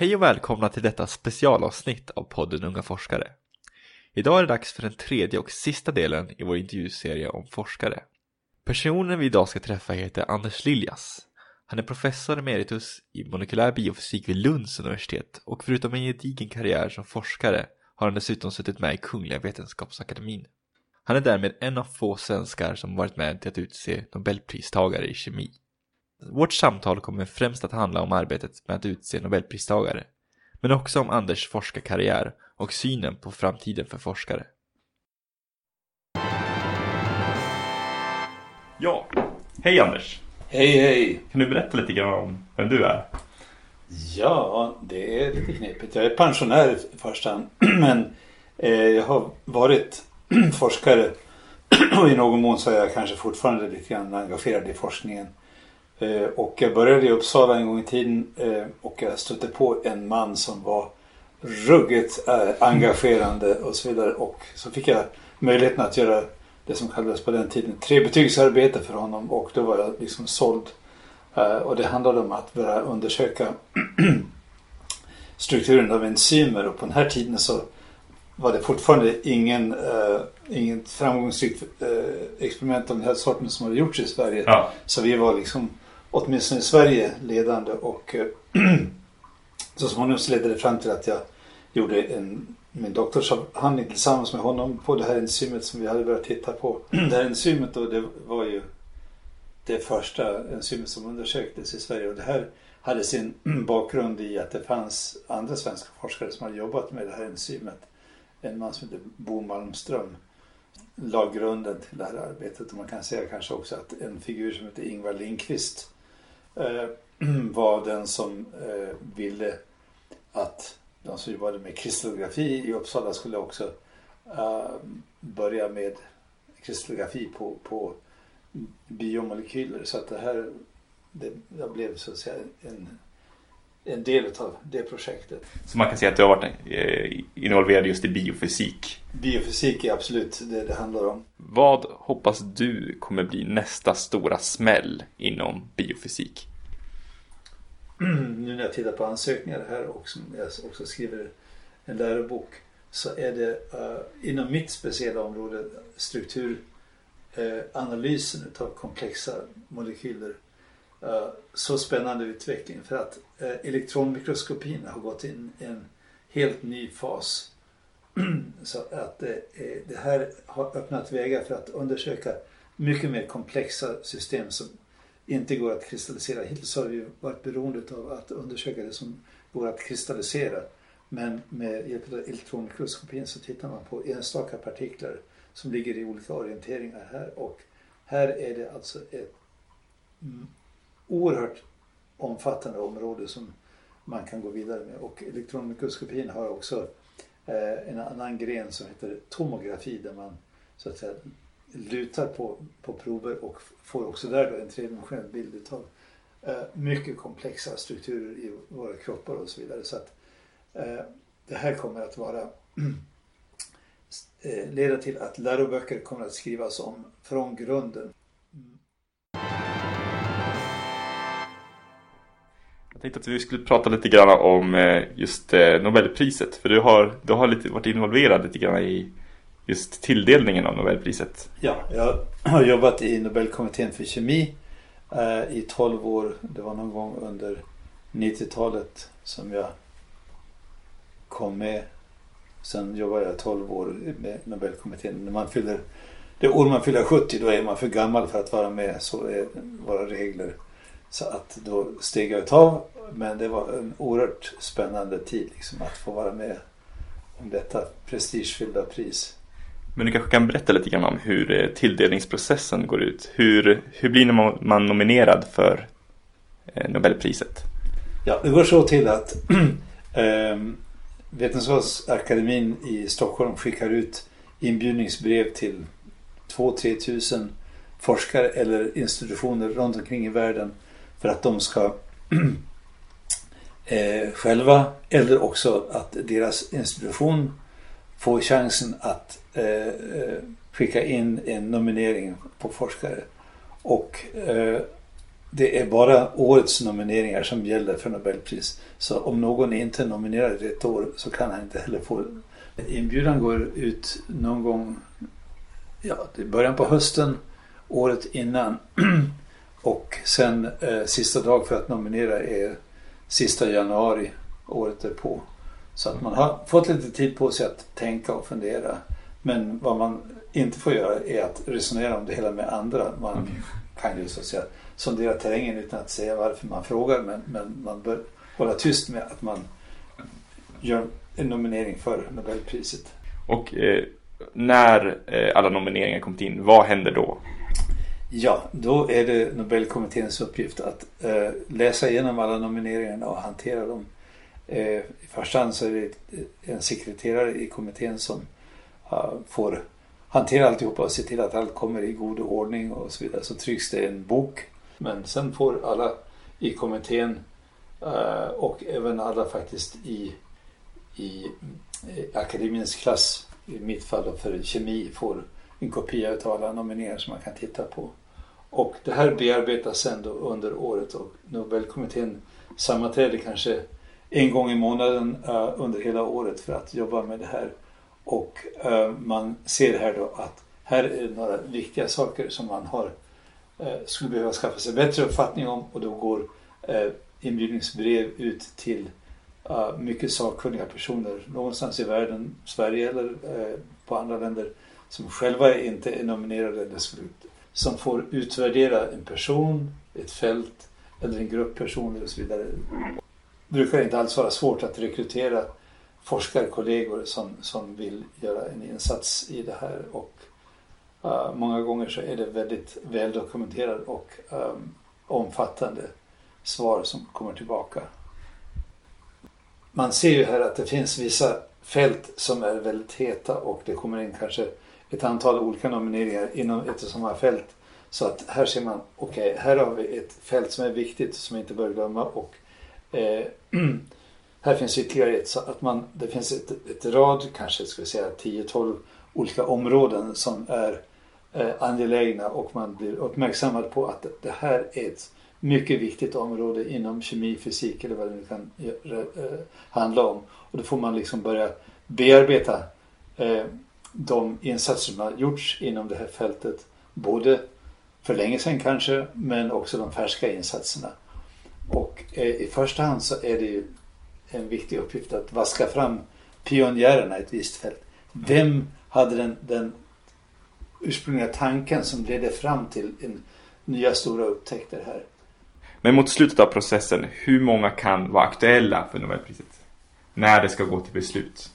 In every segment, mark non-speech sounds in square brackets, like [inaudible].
Hej och välkomna till detta specialavsnitt av podden Unga forskare. Idag är det dags för den tredje och sista delen i vår intervjuserie om forskare. Personen vi idag ska träffa heter Anders Liljas. Han är professor emeritus i molekylär biofysik vid Lunds universitet och förutom en gedigen karriär som forskare har han dessutom suttit med i Kungliga Vetenskapsakademien. Han är därmed en av få svenskar som varit med till att utse Nobelpristagare i kemi. Vårt samtal kommer främst att handla om arbetet med att utse Nobelpristagare, men också om Anders forskarkarriär och synen på framtiden för forskare. Ja, hej Anders! Hej hej! Kan du berätta lite grann om vem du är? Ja, det är lite knepigt. Jag är pensionär i första hand. [clears throat] Men eh, jag har varit [clears throat] forskare [clears throat] och i någon mån så är jag kanske fortfarande lite grann engagerad i forskningen. Eh, och jag började i Uppsala en gång i tiden eh, och jag stötte på en man som var ruggigt eh, engagerande och så vidare. Och så fick jag möjligheten att göra det som kallades på den tiden trebetygsarbete för honom och då var jag liksom såld. Och det handlade om att börja undersöka [clears throat] strukturen av enzymer och på den här tiden så var det fortfarande ingen, uh, inget framgångsrikt uh, experiment av den här sorten som hade gjorts i Sverige. Ja. Så vi var liksom, åtminstone i Sverige, ledande och eh, [clears throat] så småningom så ledde det fram till att jag gjorde en, min doktorsavhandling tillsammans med honom på det här enzymet som vi hade börjat titta på. [clears throat] Det här enzymet då, det var ju det första enzymet som undersöktes i Sverige och det här hade sin [clears throat] bakgrund i att det fanns andra svenska forskare som hade jobbat med det här enzymet. En man som heter Bo Malmström la grunden till det här arbetet och man kan säga kanske också att en figur som heter Ingvar Lindqvist Eh, [clears throat] var den som eh, ville att de som jobbade med kristallografi i Uppsala skulle också eh, börja med kristallografi på, på biomolekyler. Så att det här det, jag blev så att säga en, en del av det projektet. Så man kan säga att du har varit eh, involverad just i biofysik. Biofysik är absolut det det handlar om. Vad hoppas du kommer bli nästa stora smäll inom biofysik? nu när jag tittar på ansökningar här och som jag också skriver en lärobok så är det uh, inom mitt speciella område strukturanalysen uh, utav komplexa molekyler. Eh, så spännande utveckling för att eh, elektronmikroskopin har gått in i en helt ny fas. [clears throat] så att eh, det här har öppnat vägar för att undersöka mycket mer komplexa system som inte går att kristallisera. Hittills har vi varit beroende av att undersöka det som går att kristallisera. Men med hjälp av elektronmikroskopin så tittar man på enstaka partiklar som ligger i olika orienteringar här. Och här är det alltså ett mm, oerhört omfattande område som man kan gå vidare med. Och elektronmikroskopin har också eh, en annan gren som heter tomografi där man så att säga lutar på, på prover och får också där då en tredimensionell bild utav eh, mycket komplexa strukturer i våra kroppar och så vidare. Så att eh, det här kommer att vara [clears throat] leda till att läroböcker kommer att skrivas om från grunden. Jag tänkte att vi skulle prata lite grann om eh, just eh, Nobelpriset. För du har, du har lite, varit involverad lite grann i just tilldelningen av Nobelpriset. Ja, jag har jobbat i Nobelkommittén för kemi eh, i 12 år. Det var någon gång under 90-talet som jag kom med. Sen jobbade jag 12 år med Nobelkommittén. När man fyller, det år man fyller 70 då är man för gammal för att vara med. Så är våra regler. Så att då steg jag ett av. Men det var en oerhört spännande tid liksom, att få vara med om detta prestigefyllda pris. Men du kanske kan berätta lite grann om hur eh, tilldelningsprocessen går ut. Hur, hur blir man nominerad för eh, Nobelpriset? Ja, det går så till att [clears throat] eh, Vetenskapsakademin i Stockholm skickar ut inbjudningsbrev till 2-3 tusen forskare eller institutioner runt omkring i världen för att de ska [clears throat] eh, själva eller också att deras institution får chansen att eh, eh, skicka in en nominering på forskare. Och eh, det är bara årets nomineringar som gäller för Nobelpris. Så om någon inte är nominerad ett år så kan han inte heller få Inbjudan går ut någon gång ja, i början på hösten året innan. [clears throat] Och sen eh, sista dag för att nominera är sista januari året därpå. Så att man har fått lite tid på sig att tänka och fundera. Men vad man inte får göra är att resonera om det hela med andra. Man mm. kan ju så att säga sondera terrängen utan att säga varför man frågar. Men, men man bör hålla tyst med att man gör en nominering för Nobelpriset. Och eh, när eh, alla nomineringar kommit in, vad händer då? Ja, då är det Nobelkommitténs uppgift att eh, läsa igenom alla nomineringarna och hantera dem. Eh, I första hand så är det en sekreterare i kommittén som eh, får hantera alltihopa och se till att allt kommer i god ordning och så vidare. Så trycks det en bok. Men sen får alla i kommittén eh, och även alla faktiskt i, i eh, akademiens klass, i mitt fall för kemi, får en kopia av alla nomineringar som man kan titta på. Och det här bearbetas sen under året och Nobelkommittén sammanträder kanske en gång i månaden uh, under hela året för att jobba med det här. Och uh, man ser här då att här är det några viktiga saker som man har uh, skulle behöva skaffa sig bättre uppfattning om och då går inbjudningsbrev ut till mycket sakkunniga personer någonstans i världen, Sverige eller på andra länder som själva inte är nominerade eller skulle som får utvärdera en person, ett fält eller en grupp personer och så vidare. Det brukar inte alls vara svårt att rekrytera forskarkollegor som, som vill göra en insats i det här och uh, många gånger så är det väldigt väldokumenterade och um, omfattande svar som kommer tillbaka. Man ser ju här att det finns vissa fält som är väldigt heta och det kommer in kanske ett antal olika nomineringar inom ett och samma fält. Så att här ser man, okej, okay, här har vi ett fält som är viktigt som vi inte bör glömma och eh, [clears throat] här finns ytterligare ett, så att man, det finns ett, ett rad, kanske ska vi säga 10-12 olika områden som är eh, angelägna och man blir uppmärksammad på att det här är ett mycket viktigt område inom kemi, fysik eller vad det nu kan eh, handla om. Och då får man liksom börja bearbeta eh, de insatser som har gjorts inom det här fältet. Både för länge sedan kanske, men också de färska insatserna. Och eh, i första hand så är det ju en viktig uppgift att vaska fram pionjärerna i ett visst fält. Vem hade den, den ursprungliga tanken som ledde fram till en, nya stora upptäckter här? Men mot slutet av processen, hur många kan vara aktuella för Nobelpriset? När det ska gå till beslut?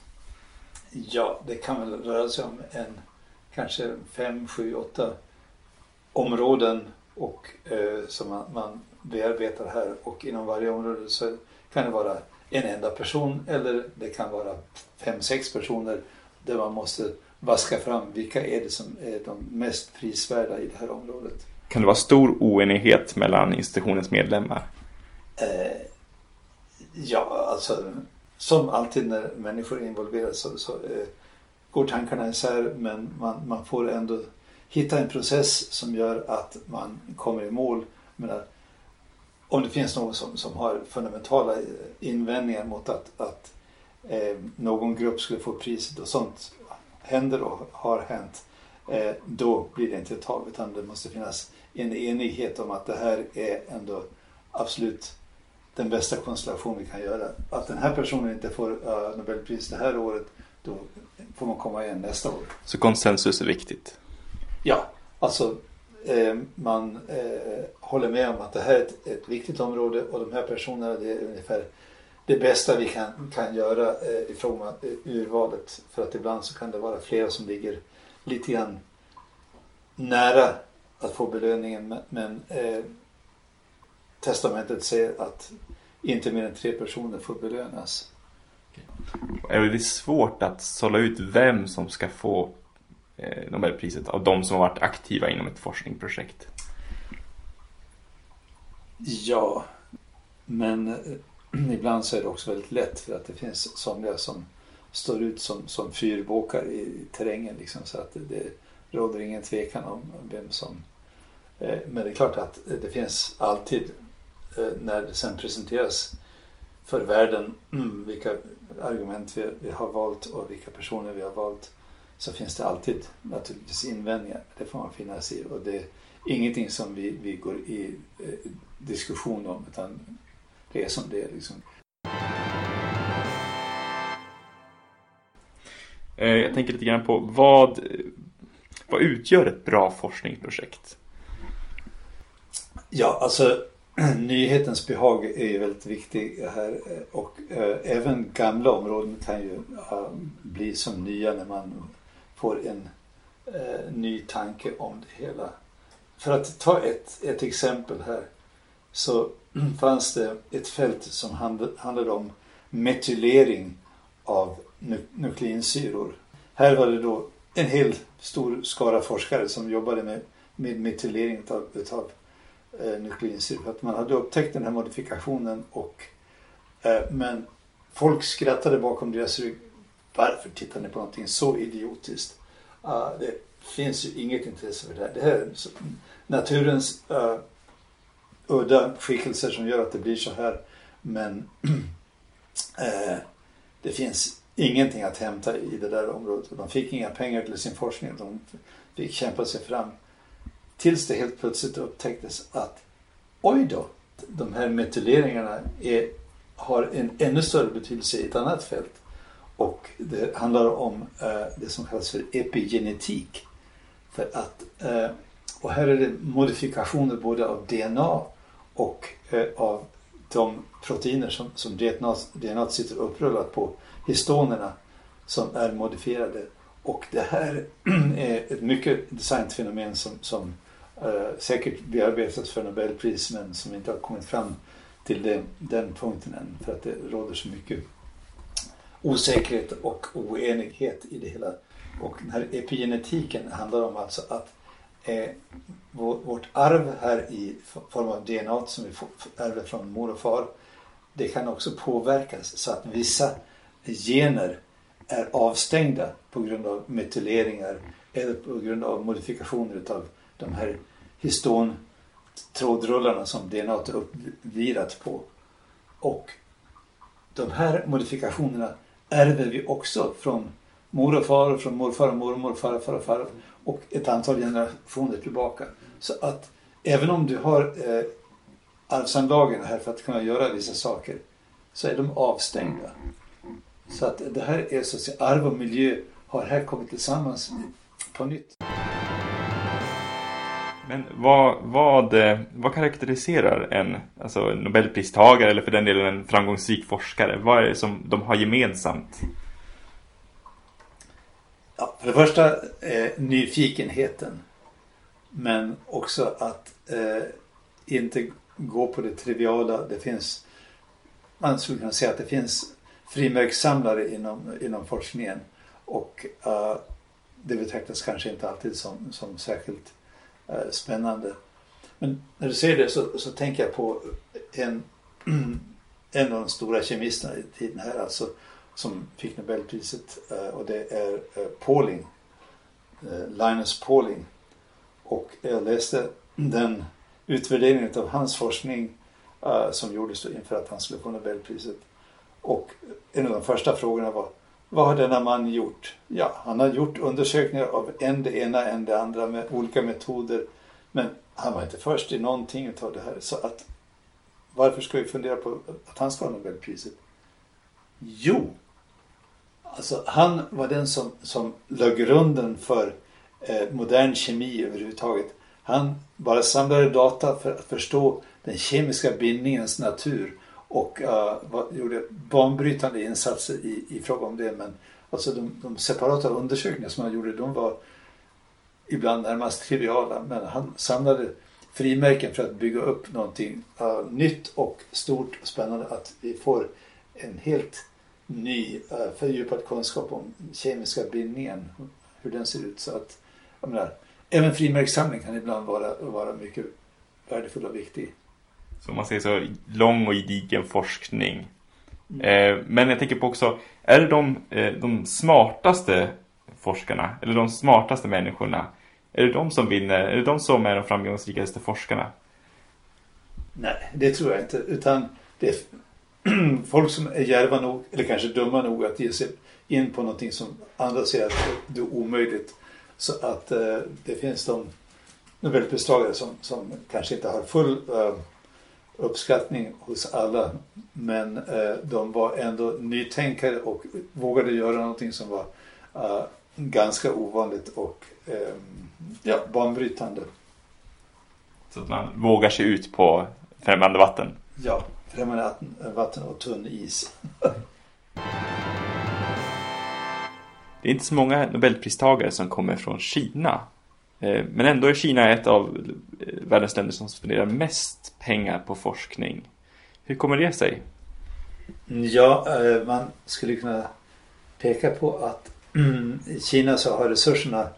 Ja, det kan väl röra sig om en kanske fem, sju, åtta områden och, eh, som man, man bearbetar här och inom varje område så kan det vara en enda person eller det kan vara fem, sex personer där man måste vaska fram vilka är det som är de mest prisvärda i det här området. Kan det vara stor oenighet mellan institutionens medlemmar? Eh, ja, alltså som alltid när människor är involverade så, så eh, går tankarna isär men man, man får ändå hitta en process som gör att man kommer i mål. Menar, eh, om det finns någon som, som har fundamentala eh, invändningar mot att, att eh, någon grupp skulle få priset och sånt händer och har hänt. Eh, då blir det inte ett tal utan det måste finnas en enighet om att det här är ändå absolut den bästa konstellation vi kan göra. Att den här personen inte får uh, Nobelpris det här året, då får man komma igen nästa år. Så konsensus är viktigt? Ja, alltså eh, man eh, håller med om att det här är ett, ett, viktigt område och de här personerna det är ungefär det bästa vi kan, kan göra eh, i fråga om urvalet. För att ibland så kan det vara flera som ligger lite grann nära att få belöningen men, men eh, testamentet säger att inte mer än tre personer får belönas. Är det svårt att sålla ut vem som ska få eh, Nobelpriset av de som har varit aktiva inom ett forskningsprojekt? Ja, men eh, [clears throat] ibland så är det också väldigt lätt för att det finns somliga som står ut som, som fyrbåkar i terrängen liksom, så att det, det råder ingen tvekan om vem som Eh, men det är klart att det finns alltid när det sen presenteras för världen mm, vilka argument vi, vi har valt och vilka personer vi har valt så finns det alltid naturligtvis invändningar. Det får man finna sig i och det är ingenting som vi, vi går i eh, diskussion om utan det är som det är. Liksom. Eh, jag tänker lite grann på vad, vad utgör ett bra forskningsprojekt? Ja, alltså [clears throat] nyhetens behag är ju väldigt viktig här eh, och eh, även gamla områden kan ju bli som nya när man får en eh, ny tanke om det hela. För att ta ett, ett exempel här så [clears throat] fanns det ett fält som handlade om metylering av nukleinsyror. Här var det då en hel stor skara forskare som jobbade med, med metylering utav, utav eh. Att man hade upptäckt den här modifikationen och eh, men folk skrattade bakom deras rygg. Varför tittar ni på någonting så idiotiskt? Uh, det finns ju inget intresse för det här. Det här är naturens uh, udda skickelser som gör att det blir så här. Men uh, [clears throat] det finns ingenting att hämta i det där området. De fick inga pengar till sin forskning. De fick kämpa sig fram. Tills det helt plötsligt upptäcktes att oj då, de här metyleringarna är, har en ännu större betydelse i ett annat fält. Och det handlar om eh, det som kallas för epigenetik. För att, eh, och här är det modifikationer både av DNA och eh, av de proteiner som, som DNA, DNA sitter upprullat på histonerna som är modifierade. Och det här [clears throat] är ett mycket intressant fenomen som, som eh, säkert bearbetas för Nobelpris men som inte har kommit fram till det, den punkten än för att det råder så mycket osäkerhet och oenighet i det hela. Och den här epigenetiken handlar om alltså att eh, vårt arv här i form av DNA som vi ärver från mor och far det kan också påverkas så att vissa gener är avstängda på grund av metyleringar eller på grund av modifikationer utav de här histontrådrullarna som DNA är uppvirat på. Och de här modifikationerna ärver vi också från mor och far och från morfar och mormor, farfar och farfar och ett antal generationer tillbaka. Så att även om du har eh, arvsanlagen här för att kunna göra vissa saker så är de avstängda. Så att det här är så att säga, arv och miljö har här kommit tillsammans på nytt. Men vad, vad, eh, vad karaktäriserar en alltså Nobelpristagare eller för den delen en framgångsrik forskare? Vad är det som de har gemensamt? Ja, för det första eh, nyfikenheten. Men också att eh, inte gå på det triviala. Det finns, man skulle kunna säga att det finns frimärkssamlare inom, inom forskningen. Och eh, det betraktas kanske inte alltid som, som särskilt Eh, spännande. Men när du säger det så, så tänker jag på en, [clears throat] en av de stora kemisterna i tiden här alltså som fick Nobelpriset eh, och det är eh, Pauling. Linus Pauling. Och jag läste den utvärderingen av hans forskning som gjordes inför att han skulle få Nobelpriset. Och en av de första frågorna var vad har denna man gjort? Ja, han har gjort undersökningar av en det ena, en det andra med olika metoder. Men han var inte först i någonting av det här. Så att varför ska vi fundera på att han ska ha Nobelpriset? Jo, alltså han var den som, som la grunden för eh, modern kemi överhuvudtaget. Han bara samlade data för att förstå den kemiska bindningens natur och uh, gjorde banbrytande insatser i, i fråga om det. Men alltså de, de separata undersökningar som han gjorde de var ibland närmast triviala. Men han samlade frimärken för att bygga upp någonting uh, nytt och stort och spännande. Att vi får en helt ny uh, fördjupad kunskap om kemiska bindningen. Hur den ser ut. Så att, jag menar, även frimärkssamling kan ibland vara, vara mycket värdefull och viktig. Så man säger så, lång och gedigen forskning. Mm. Eh, men jag tänker på också, är det de, eh, de smartaste forskarna, eller de smartaste människorna, Är det de som vinner? Är det de som är de framgångsrikaste forskarna? Nej, det tror jag inte. Utan det är [clears throat] folk som är djärva nog, eller kanske dumma nog att ge sig in på någonting som andra säger att det är omöjligt. Så att eh, det finns de Nobelpristagare som, som kanske inte har full eh, uppskattning hos alla. Men eh, de var ändå nytänkare och vågade göra någonting som var eh, ganska ovanligt och eh, ja, banbrytande. Så att man vågar sig ut på främmande vatten? Ja, främmande vatten och tunn is. [laughs] Det är inte så många Nobelpristagare som kommer från Kina. Eh, men ändå är Kina ett av eh, världens länder som spenderar mest pengar på forskning. Hur kommer det sig? Ja, eh, man skulle kunna peka på att [clears throat] i Kina så har resurserna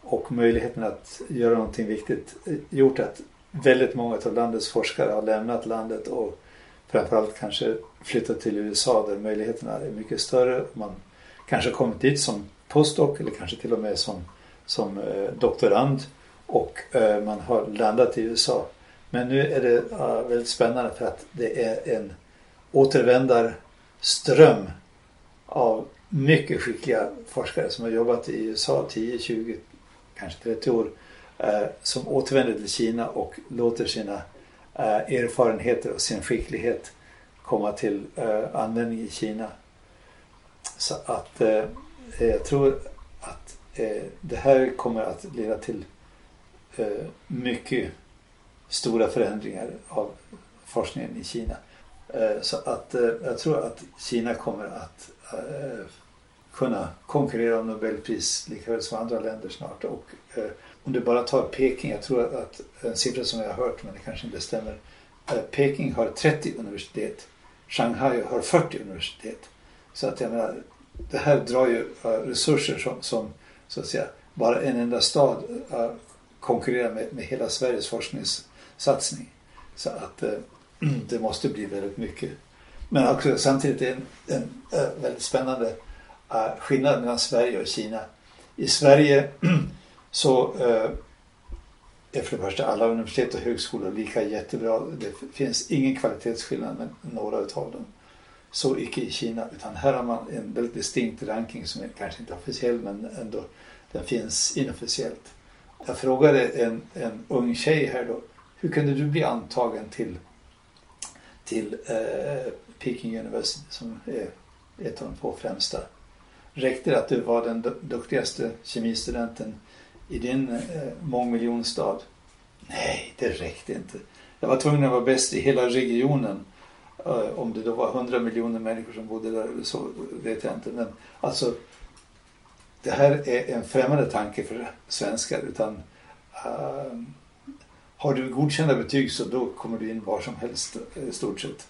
och möjligheten att göra någonting viktigt gjort att väldigt många av landets forskare har lämnat landet och framförallt kanske flyttat till USA där möjligheterna är mycket större. Man kanske kommit dit som postdoc eller kanske till och med som, som eh, doktorand och eh, man har landat i USA. Men nu är det väldigt spännande för att det är en återvändarström av mycket skickliga forskare som har jobbat i USA 10, 20, kanske 30 år eh, som återvänder till Kina och låter sina erfarenheter och sin skicklighet komma till användning i Kina. Så att jag tror att eh, det här kommer att leda till eh, mycket stora förändringar av forskningen i Kina. Eh, så att eh, jag tror att Kina kommer att eh, kunna konkurrera om Nobelpris lika väl som andra länder snart. Och om du bara tar Peking, jag tror att en siffra som jag har hört men det kanske inte stämmer. Peking har 30 universitet. Shanghai har 40 universitet. Så att jag menar, det här drar ju resurser som, som så att säga bara en enda stad eh, konkurrerar med, med hela Sveriges forskningssatsning. Så att uh, [clears throat] det måste bli väldigt mycket. Men också samtidigt är det en, en, uh, väldigt spännande uh, skillnad mellan Sverige och Kina. I Sverige [clears throat] så uh, är för det första alla universitet och högskolor lika jättebra. Det finns ingen kvalitetsskillnad med några utav dem. Så icke i Kina utan här har man en väldigt distinkt ranking som är kanske inte är officiell men ändå den finns inofficiellt. Jag frågade en, en ung tjej här då, hur kunde du bli antagen till, till eh, Peking University som är ett av de två främsta? Räckte det att du var den duktigaste kemistudenten i din eh, mångmiljonstad? Nej, det räckte inte. Jag var tvungen att vara bäst i hela regionen. Eh, om det då var hundra miljoner människor som bodde där så vet jag inte. Men alltså, det här är en främmande tanke för svenskar. Utan uh, har du godkända betyg så då kommer du in var som helst eh, i stort sett.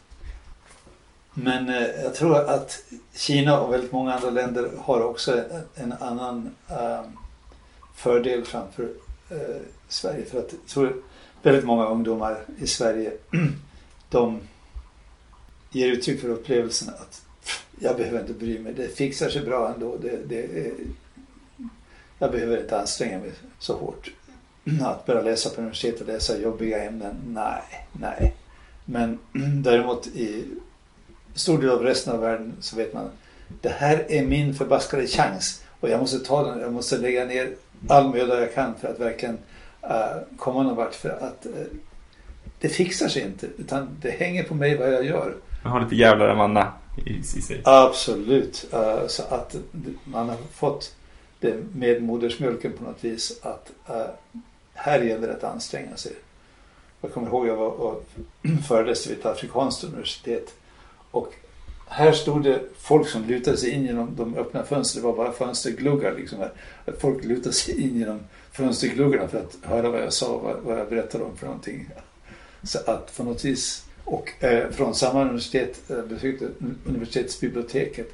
Men uh, jag tror att Kina och väldigt många andra länder har också en, en annan uh, fördel framför Sverige. För att jag tror väldigt många ungdomar i Sverige [clears throat] de ger uttryck för upplevelsen att jag behöver inte bry mig, det fixar sig bra ändå. Det, det, jag behöver inte anstränga mig så hårt. Att börja läsa på universitet och läsa jobbiga ämnen, nej, nej. Men däremot i stor del av resten av världen så vet man det här är min förbaskade chans och jag måste ta den, jag måste lägga ner all möda jag kan för att verkligen uh, komma någon vart. För att uh, det fixar sig inte utan det hänger på mig vad jag gör. Man har lite jävlar manna i, i sig. Absolut. Uh, så att man har fått det med modersmjölken på något vis att eh, här gäller det att anstränga sig. Jag kommer ihåg jag var och [clears throat] föreläste vid ett afrikanskt universitet och här stod det folk som lutade sig in genom de öppna fönstren. Det var bara fönstergluggar. Liksom. Folk lutade sig in genom fönstergluggarna för att höra vad jag sa, vad jag berättade om för någonting. Så att på något vis. Och eh, från samma universitet eh, besökte universitetsbiblioteket.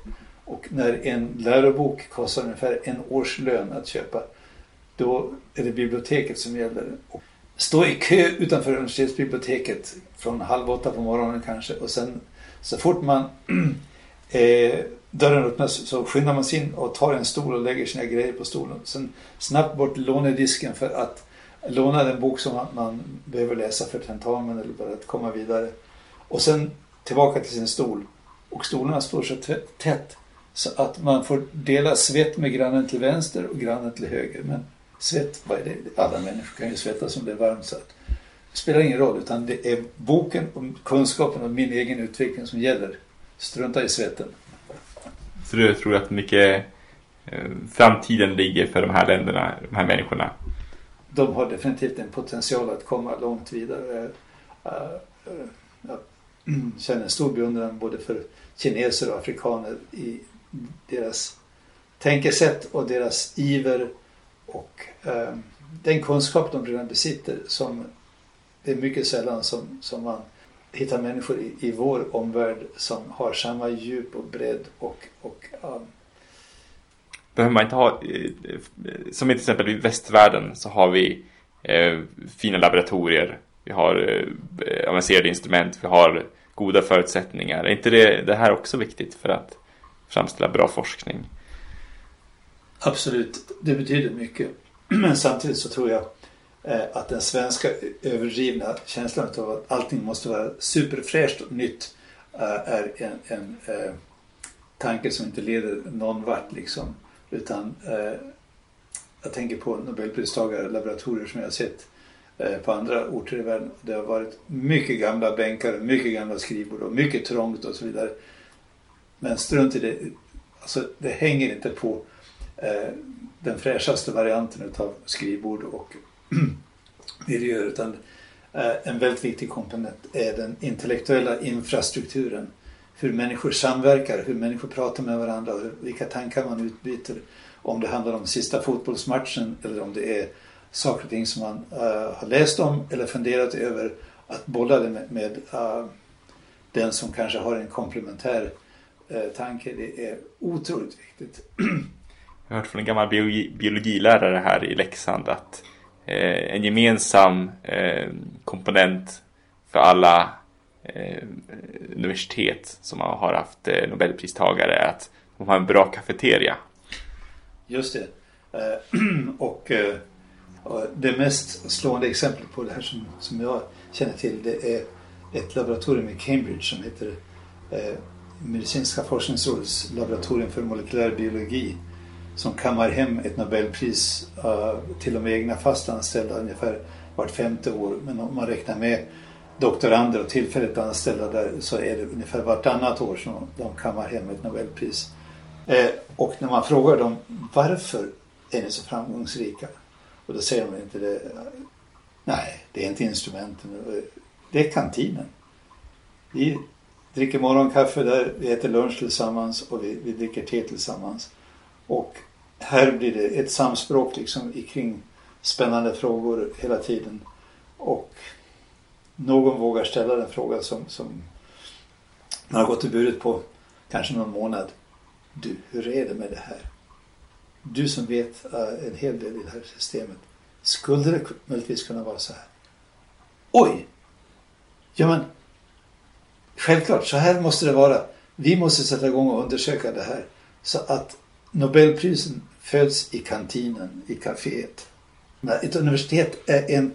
Och när en lärobok kostar ungefär en årslön att köpa. Då är det biblioteket som gäller. Och stå i kö utanför universitetsbiblioteket från halv åtta på morgonen kanske och sen så fort man [clears throat] eh, dörren öppnas så skyndar man sig in och tar en stol och lägger sina grejer på stolen. Sen snabbt bort lånedisken för att låna den bok som man, man behöver läsa för tentamen eller för att komma vidare. Och sen tillbaka till sin stol. Och stolarna står så tätt så att man får dela svett med grannen till vänster och grannen till höger. Men svett, vad är det? Alla människor kan ju svettas om det är varmt. Så att det spelar ingen roll utan det är boken och kunskapen om min egen utveckling som gäller. Strunta i svetten. Så du tror att mycket eh, framtiden ligger för de här länderna, de här människorna? De har definitivt en potential att komma långt vidare. Eh, eh, Jag [clears throat] känner en stor beundran både för kineser och afrikaner i deras tänkesätt och deras iver och eh, den kunskap de redan besitter som det är mycket sällan som, som man hittar människor i, i vår omvärld som har samma djup och bredd och, och um... Behöver man inte ha, eh, eh, som till exempel i västvärlden så har vi eh, fina laboratorier, vi har eh, eh, avancerade instrument, vi har goda förutsättningar. Är inte det, det här också viktigt för att framställa bra forskning? Absolut, det betyder mycket. [clears throat] Men samtidigt så tror jag att den svenska överdrivna känslan av att allting måste vara superfräscht och nytt är en, en eh, tanke som inte leder någon vart liksom. Utan eh, jag tänker på Nobelpristagare, laboratorier som jag har sett eh, på andra orter i världen. Det har varit mycket gamla bänkar, mycket gamla skrivbord och mycket trångt och så vidare. Men strunt i det. Alltså, det hänger inte på eh, den fräschaste varianten utav skrivbord och [clears throat] miljöer utan eh, en väldigt viktig komponent är den intellektuella infrastrukturen. Hur människor samverkar, hur människor pratar med varandra, vilka tankar man utbyter. Om det handlar om sista fotbollsmatchen eller om det är saker och ting som man uh, har läst om eller funderat över. Att bolla det med, med uh, den som kanske har en komplementär uh, tanke. Det är otroligt viktigt. Jag har hört från en gammal biologi, biologilärare här i Leksand att en gemensam komponent för alla eh, universitet som har haft eh, Nobelpristagare är att de har en bra kafeteria. Just det. Eh, [clears throat] och, eh, och det mest slående exemplet på det här som, som jag känner till det är ett laboratorium i Cambridge som heter eh, Medicinska forskningsrådets laboratorium för molekylär biologi som kammar hem ett Nobelpris eh, till de egna fastanställda ungefär vart femte år. Men om man räknar med doktorander och tillfälligt anställda där så är det ungefär vartannat år som de kammar hem ett Nobelpris. Eh, och när man frågar dem varför är ni så framgångsrika? Och då säger de inte det. Nej, det är inte instrumenten. Det är kantinen. Vi dricker morgonkaffe där, vi äter lunch tillsammans och vi, vi dricker te tillsammans. Och här blir det ett samspråk liksom kring spännande frågor hela tiden. Och någon vågar ställa den frågan som, som man har gått i burit på kanske någon månad. Du, hur är det med det här? Du som vet uh, en hel del i det här systemet. Skulle det möjligtvis kunna vara så här? Oj! Ja men självklart, så här måste det vara. Vi måste sätta igång och undersöka det här. Så att Nobelprisen föds i kantinen, i kaféet. Ett universitet är en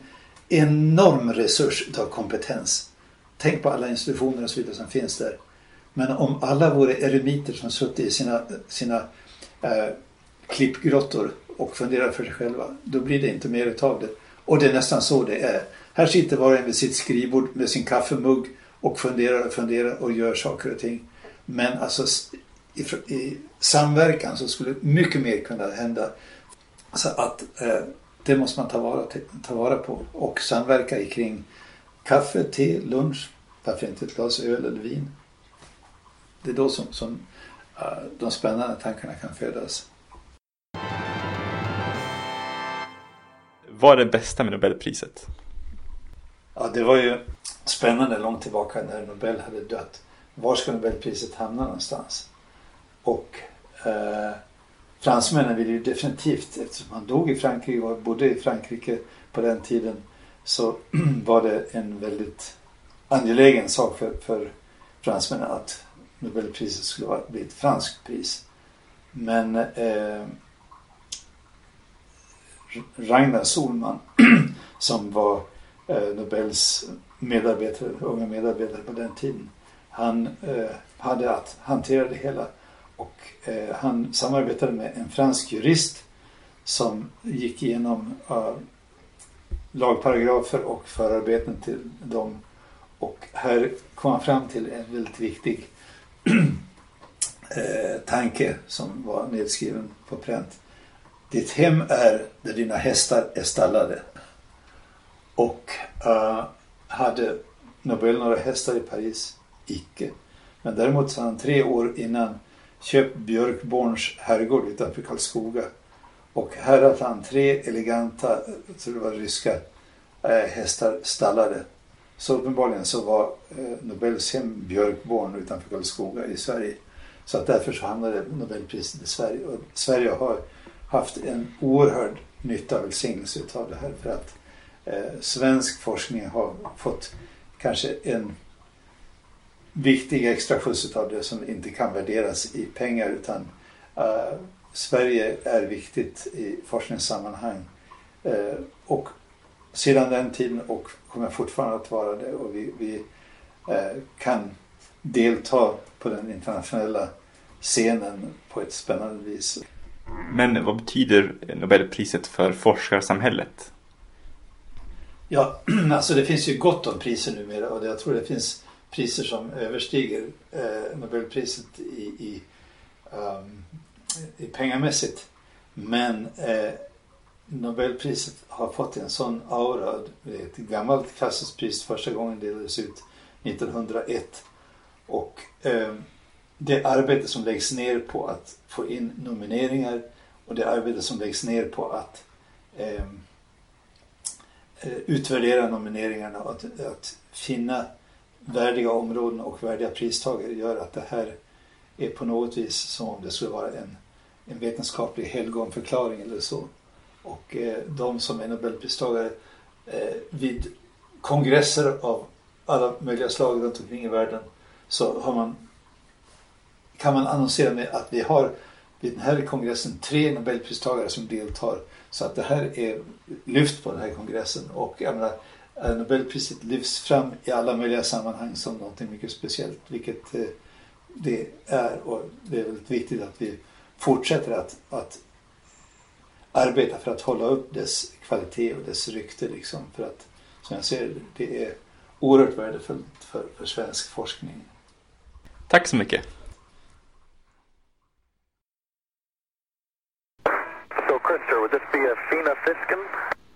enorm resurs av kompetens. Tänk på alla institutioner och så vidare som finns där. Men om alla vore eremiter som suttit i sina, sina eh, klippgrottor och funderar för sig själva, då blir det inte mer utav det. Och det är nästan så det är. Här sitter var och en vid sitt skrivbord med sin kaffemugg och funderar och funderar och gör saker och ting. Men alltså i, i samverkan så skulle mycket mer kunna hända. Så att eh, det måste man ta vara, ta vara på och samverka kring kaffe, te, lunch, varför inte ett glas öl eller vin. Det är då som, som uh, de spännande tankarna kan födas. Vad är det bästa med Nobelpriset? Ja, det var ju spännande långt tillbaka när Nobel hade dött. Var ska Nobelpriset hamna någonstans? Och eh, fransmännen ville ju definitivt, eftersom han dog i Frankrike och bodde i Frankrike på den tiden, så [clears throat] var det en väldigt angelägen sak för, för fransmännen att Nobelpriset skulle bli ett franskt pris. Men eh, Ragnar Solman [clears throat] som var eh, Nobels medarbetare, unga medarbetare på den tiden. Han eh, hade att hantera det hela och eh, han samarbetade med en fransk jurist som gick igenom eh, lagparagrafer och förarbeten till dem. Och här kom han fram till en väldigt viktig [clears throat] eh, tanke som var nedskriven på pränt. Ditt hem är där dina hästar är stallade. Och uh, hade Nobel några hästar i Paris? Icke. Men däremot så han tre år innan köpt Björkborns herrgård utanför Karlskoga. Och här hade han tre eleganta, jag tror det var ryska, eh, hästar stallade. Så uppenbarligen så var eh, Nobels hem Björkborn utanför Karlskoga i Sverige. Så att därför så hamnade Nobelpriset i Sverige. Och Sverige har haft en oerhörd nytta och välsignelse av det här. För att eh, svensk forskning har fått kanske en viktig extra skjuts av det som inte kan värderas i pengar utan uh, Sverige är viktigt i forskningssammanhang. Uh, och sedan den tiden och kommer fortfarande att vara det och vi, vi uh, kan delta på den internationella scenen på ett spännande vis. Men vad betyder Nobelpriset för forskarsamhället? Ja, [clears throat] alltså det finns ju gott om priser numera och jag tror det finns priser som överstiger eh, Nobelpriset i, i, um, i pengamässigt. Men eh, Nobelpriset har fått en sån aura. Det är ett gammalt klassiskt pris. Första gången delades ut 1901. Och eh, det arbete som läggs ner på att få in nomineringar och det arbete som läggs ner på att ehm, eh, utvärdera nomineringarna och att, att finna värdiga områden och värdiga pristagare gör att det här är på något vis som om det skulle vara en, en vetenskaplig helgonförklaring eller så. Och eh, de som är nobelpristagare eh, vid kongresser av alla möjliga slag runt omkring i världen så har man, kan man annonsera med att vi har vid den här kongressen tre nobelpristagare som deltar. Så att det här är lyft på den här kongressen. Och jag menar, Eh, Nobelpriset lyfts fram i alla möjliga sammanhang som någonting mycket speciellt, vilket eh, det är. Och det är väldigt viktigt att vi fortsätter att, att arbeta för att hålla upp dess kvalitet och dess rykte. Liksom, för att, som jag ser det, är oerhört värdefullt för, för svensk forskning. Tack så mycket.